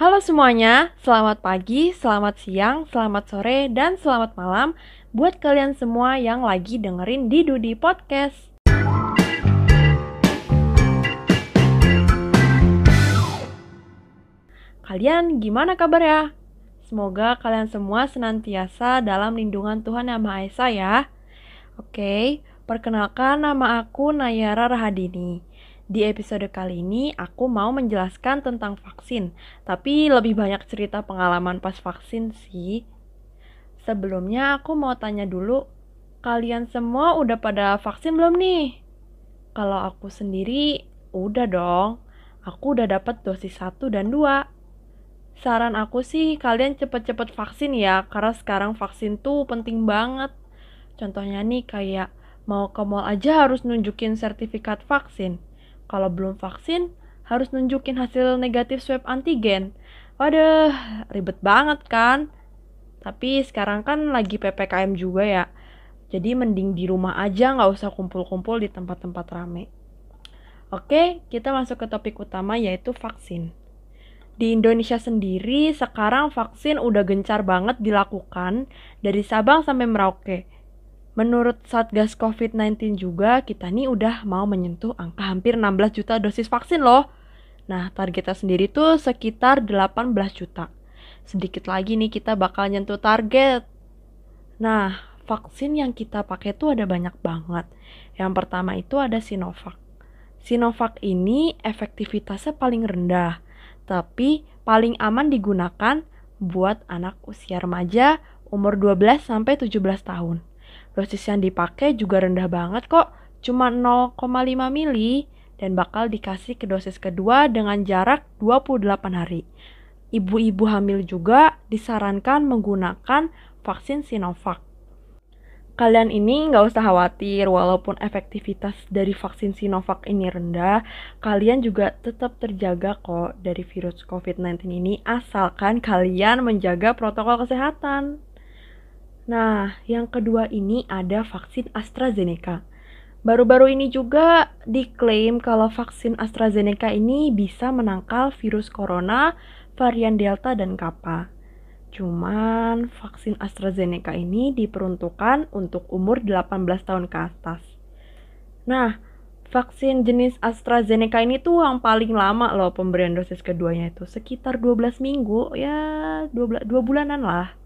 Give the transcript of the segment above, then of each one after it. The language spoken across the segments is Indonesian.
Halo semuanya, selamat pagi, selamat siang, selamat sore, dan selamat malam buat kalian semua yang lagi dengerin di Dudi Podcast. Kalian gimana kabar ya? Semoga kalian semua senantiasa dalam lindungan Tuhan Yang Maha Esa ya. Oke, perkenalkan nama aku Nayara Rahadini. Di episode kali ini aku mau menjelaskan tentang vaksin, tapi lebih banyak cerita pengalaman pas vaksin sih. Sebelumnya aku mau tanya dulu, kalian semua udah pada vaksin belum nih? Kalau aku sendiri, udah dong. Aku udah dapat dosis 1 dan 2. Saran aku sih kalian cepet-cepet vaksin ya, karena sekarang vaksin tuh penting banget. Contohnya nih kayak mau ke mall aja harus nunjukin sertifikat vaksin. Kalau belum vaksin, harus nunjukin hasil negatif swab antigen. Waduh, ribet banget kan? Tapi sekarang kan lagi PPKM juga ya. Jadi mending di rumah aja nggak usah kumpul-kumpul di tempat-tempat rame. Oke, kita masuk ke topik utama yaitu vaksin. Di Indonesia sendiri sekarang vaksin udah gencar banget dilakukan dari Sabang sampai Merauke. Menurut Satgas COVID-19 juga kita nih udah mau menyentuh angka hampir 16 juta dosis vaksin loh. Nah, targetnya sendiri tuh sekitar 18 juta. Sedikit lagi nih kita bakal nyentuh target. Nah, vaksin yang kita pakai tuh ada banyak banget. Yang pertama itu ada Sinovac. Sinovac ini efektivitasnya paling rendah, tapi paling aman digunakan buat anak usia remaja umur 12 sampai 17 tahun. Dosis yang dipakai juga rendah banget kok, cuma 0,5 mili dan bakal dikasih ke dosis kedua dengan jarak 28 hari. Ibu-ibu hamil juga disarankan menggunakan vaksin Sinovac. Kalian ini nggak usah khawatir, walaupun efektivitas dari vaksin Sinovac ini rendah, kalian juga tetap terjaga kok dari virus COVID-19 ini, asalkan kalian menjaga protokol kesehatan. Nah, yang kedua ini ada vaksin AstraZeneca. Baru-baru ini juga diklaim kalau vaksin AstraZeneca ini bisa menangkal virus corona varian Delta dan Kappa. Cuman vaksin AstraZeneca ini diperuntukkan untuk umur 18 tahun ke atas. Nah, vaksin jenis AstraZeneca ini tuh yang paling lama loh pemberian dosis keduanya itu. Sekitar 12 minggu, ya 2, 2 bulanan lah.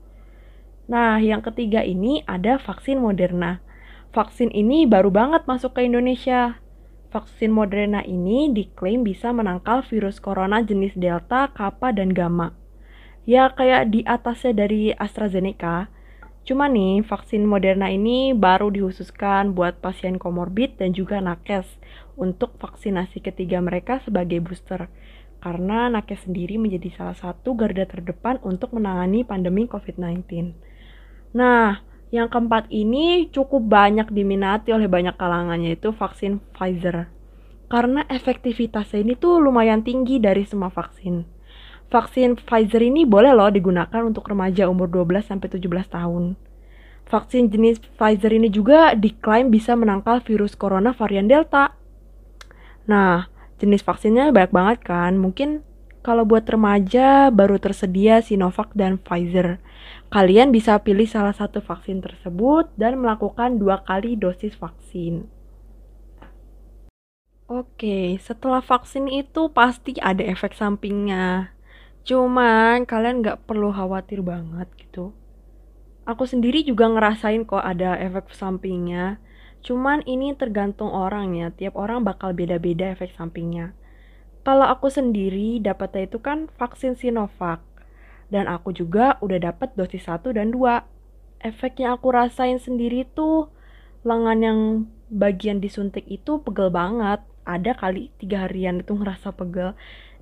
Nah, yang ketiga ini ada vaksin Moderna. Vaksin ini baru banget masuk ke Indonesia. Vaksin Moderna ini diklaim bisa menangkal virus corona jenis Delta, Kappa, dan Gamma. Ya kayak di atasnya dari AstraZeneca. Cuma nih, vaksin Moderna ini baru dihususkan buat pasien komorbid dan juga nakes untuk vaksinasi ketiga mereka sebagai booster. Karena nakes sendiri menjadi salah satu garda terdepan untuk menangani pandemi COVID-19. Nah, yang keempat ini cukup banyak diminati oleh banyak kalangan yaitu vaksin Pfizer. Karena efektivitasnya ini tuh lumayan tinggi dari semua vaksin. Vaksin Pfizer ini boleh loh digunakan untuk remaja umur 12 sampai 17 tahun. Vaksin jenis Pfizer ini juga diklaim bisa menangkal virus corona varian Delta. Nah, jenis vaksinnya banyak banget kan. Mungkin kalau buat remaja baru tersedia Sinovac dan Pfizer. Kalian bisa pilih salah satu vaksin tersebut dan melakukan dua kali dosis vaksin. Oke, setelah vaksin itu pasti ada efek sampingnya. Cuman kalian nggak perlu khawatir banget gitu. Aku sendiri juga ngerasain kok ada efek sampingnya. Cuman ini tergantung orang ya, tiap orang bakal beda-beda efek sampingnya. Kalau aku sendiri dapatnya itu kan vaksin Sinovac. Dan aku juga udah dapet dosis 1 dan 2. Efeknya aku rasain sendiri tuh lengan yang bagian disuntik itu pegel banget. Ada kali tiga harian itu ngerasa pegel.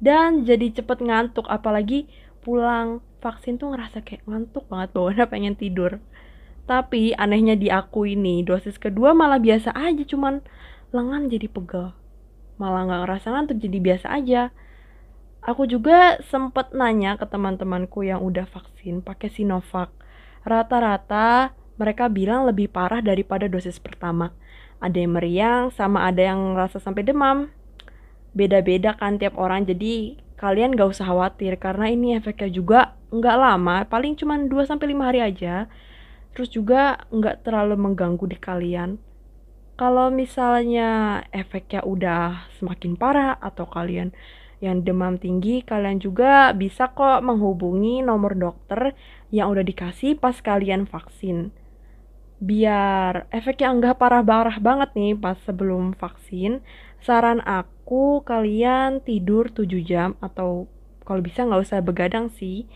Dan jadi cepet ngantuk, apalagi pulang vaksin tuh ngerasa kayak ngantuk banget bawaannya pengen tidur. Tapi anehnya di aku ini dosis kedua malah biasa aja cuman lengan jadi pegel. Malah nggak ngerasa ngantuk jadi biasa aja Aku juga sempet nanya ke teman-temanku yang udah vaksin pakai Sinovac. Rata-rata mereka bilang lebih parah daripada dosis pertama. Ada yang meriang sama ada yang ngerasa sampai demam. Beda-beda kan tiap orang. Jadi kalian gak usah khawatir karena ini efeknya juga nggak lama, paling cuma 2-5 hari aja. Terus juga nggak terlalu mengganggu di kalian. Kalau misalnya efeknya udah semakin parah atau kalian yang demam tinggi, kalian juga bisa kok menghubungi nomor dokter yang udah dikasih pas kalian vaksin. Biar efeknya nggak parah-parah banget nih pas sebelum vaksin, saran aku kalian tidur 7 jam atau kalau bisa nggak usah begadang sih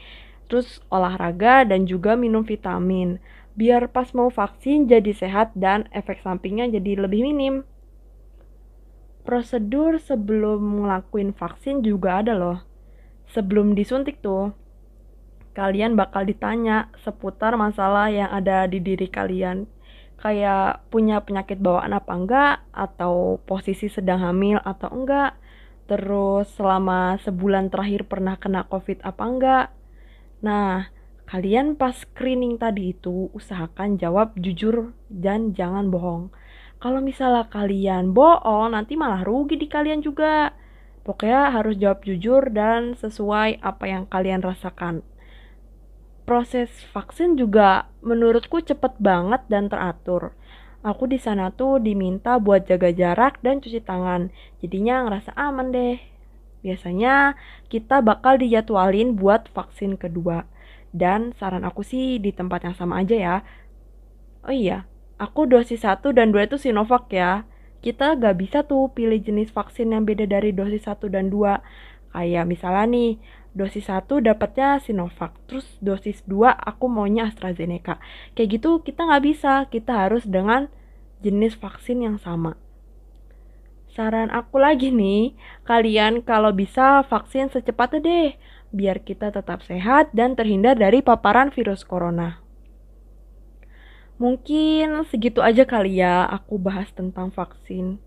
terus olahraga dan juga minum vitamin biar pas mau vaksin jadi sehat dan efek sampingnya jadi lebih minim. Prosedur sebelum ngelakuin vaksin juga ada loh. Sebelum disuntik tuh, kalian bakal ditanya seputar masalah yang ada di diri kalian. Kayak punya penyakit bawaan apa enggak, atau posisi sedang hamil atau enggak, terus selama sebulan terakhir pernah kena covid apa enggak, Nah, kalian pas screening tadi itu usahakan jawab jujur dan jangan bohong. Kalau misalnya kalian bohong, nanti malah rugi di kalian juga. Pokoknya harus jawab jujur dan sesuai apa yang kalian rasakan. Proses vaksin juga menurutku cepet banget dan teratur. Aku di sana tuh diminta buat jaga jarak dan cuci tangan. Jadinya ngerasa aman deh biasanya kita bakal dijadwalin buat vaksin kedua. Dan saran aku sih di tempat yang sama aja ya. Oh iya, aku dosis 1 dan 2 itu Sinovac ya. Kita gak bisa tuh pilih jenis vaksin yang beda dari dosis 1 dan 2. Kayak misalnya nih, dosis 1 dapatnya Sinovac, terus dosis 2 aku maunya AstraZeneca. Kayak gitu kita nggak bisa, kita harus dengan jenis vaksin yang sama. Saran aku lagi nih, kalian kalau bisa vaksin secepatnya deh, biar kita tetap sehat dan terhindar dari paparan virus corona. Mungkin segitu aja kali ya aku bahas tentang vaksin.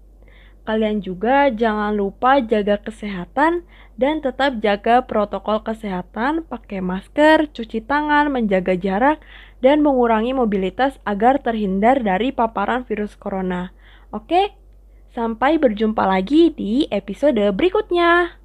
Kalian juga jangan lupa jaga kesehatan dan tetap jaga protokol kesehatan, pakai masker, cuci tangan, menjaga jarak, dan mengurangi mobilitas agar terhindar dari paparan virus corona. Oke? Sampai berjumpa lagi di episode berikutnya.